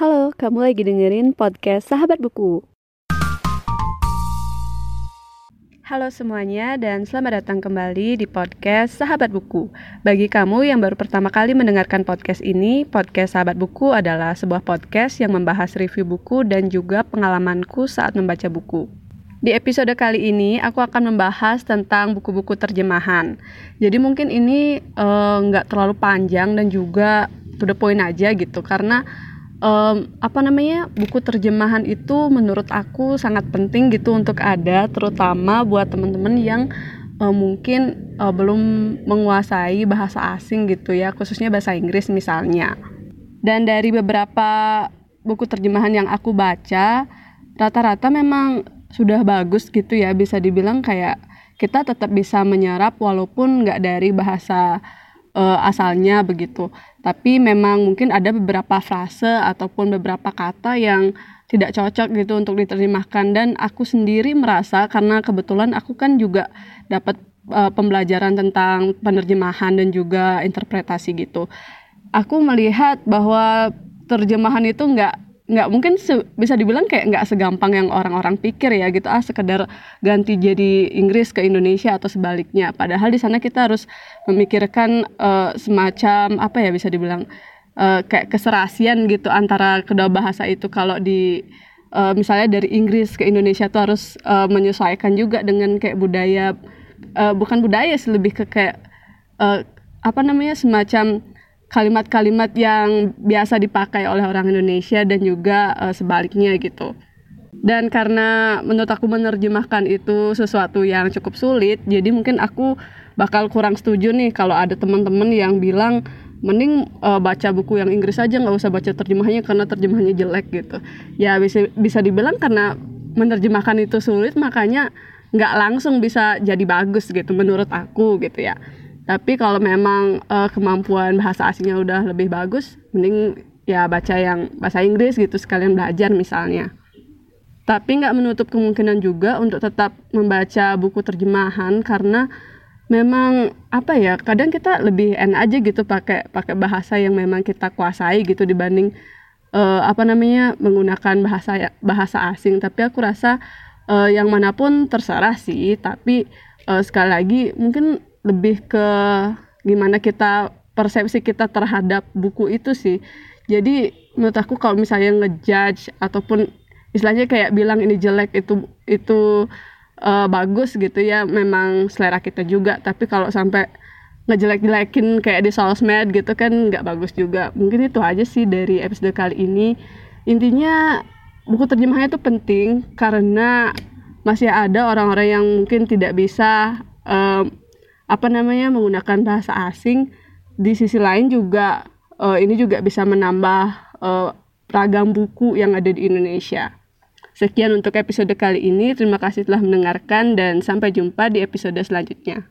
Halo, kamu lagi dengerin podcast Sahabat Buku. Halo semuanya dan selamat datang kembali di podcast Sahabat Buku. Bagi kamu yang baru pertama kali mendengarkan podcast ini, podcast Sahabat Buku adalah sebuah podcast yang membahas review buku dan juga pengalamanku saat membaca buku. Di episode kali ini, aku akan membahas tentang buku-buku terjemahan. Jadi mungkin ini eh, nggak uh, terlalu panjang dan juga to the point aja gitu, karena um, apa namanya buku terjemahan itu menurut aku sangat penting gitu untuk ada terutama buat teman-teman yang uh, mungkin uh, belum menguasai bahasa asing gitu ya khususnya bahasa Inggris misalnya. Dan dari beberapa buku terjemahan yang aku baca rata-rata memang sudah bagus gitu ya bisa dibilang kayak kita tetap bisa menyerap walaupun nggak dari bahasa uh, asalnya begitu. Tapi memang mungkin ada beberapa frase ataupun beberapa kata yang tidak cocok gitu untuk diterjemahkan dan aku sendiri merasa karena kebetulan aku kan juga dapat uh, pembelajaran tentang penerjemahan dan juga interpretasi gitu. Aku melihat bahwa terjemahan itu nggak nggak mungkin bisa dibilang kayak nggak segampang yang orang-orang pikir ya gitu. Ah sekedar ganti jadi Inggris ke Indonesia atau sebaliknya. Padahal di sana kita harus memikirkan uh, semacam apa ya bisa dibilang uh, kayak keserasian gitu antara kedua bahasa itu. Kalau di uh, misalnya dari Inggris ke Indonesia tuh harus uh, menyesuaikan juga dengan kayak budaya uh, bukan budaya sih lebih ke kayak uh, apa namanya semacam kalimat-kalimat yang biasa dipakai oleh orang Indonesia dan juga uh, sebaliknya gitu. Dan karena menurut aku menerjemahkan itu sesuatu yang cukup sulit, jadi mungkin aku bakal kurang setuju nih kalau ada teman-teman yang bilang mending uh, baca buku yang Inggris aja nggak usah baca terjemahnya karena terjemahnya jelek gitu. Ya bisa bisa dibilang karena menerjemahkan itu sulit makanya nggak langsung bisa jadi bagus gitu menurut aku gitu ya tapi kalau memang uh, kemampuan bahasa asingnya udah lebih bagus mending ya baca yang bahasa Inggris gitu sekalian belajar misalnya. Tapi nggak menutup kemungkinan juga untuk tetap membaca buku terjemahan karena memang apa ya kadang kita lebih enak aja gitu pakai pakai bahasa yang memang kita kuasai gitu dibanding uh, apa namanya menggunakan bahasa bahasa asing. Tapi aku rasa uh, yang mana pun terserah sih tapi uh, sekali lagi mungkin lebih ke gimana kita persepsi kita terhadap buku itu sih. Jadi menurut aku kalau misalnya ngejudge ataupun istilahnya kayak bilang ini jelek itu itu uh, bagus gitu ya memang selera kita juga. Tapi kalau sampai ngejelek-jelekin kayak di sosmed gitu kan nggak bagus juga. Mungkin itu aja sih dari episode kali ini. Intinya buku terjemahnya itu penting karena masih ada orang-orang yang mungkin tidak bisa um, apa namanya menggunakan bahasa asing di sisi lain juga uh, ini juga bisa menambah uh, ragam buku yang ada di Indonesia. Sekian untuk episode kali ini. Terima kasih telah mendengarkan dan sampai jumpa di episode selanjutnya.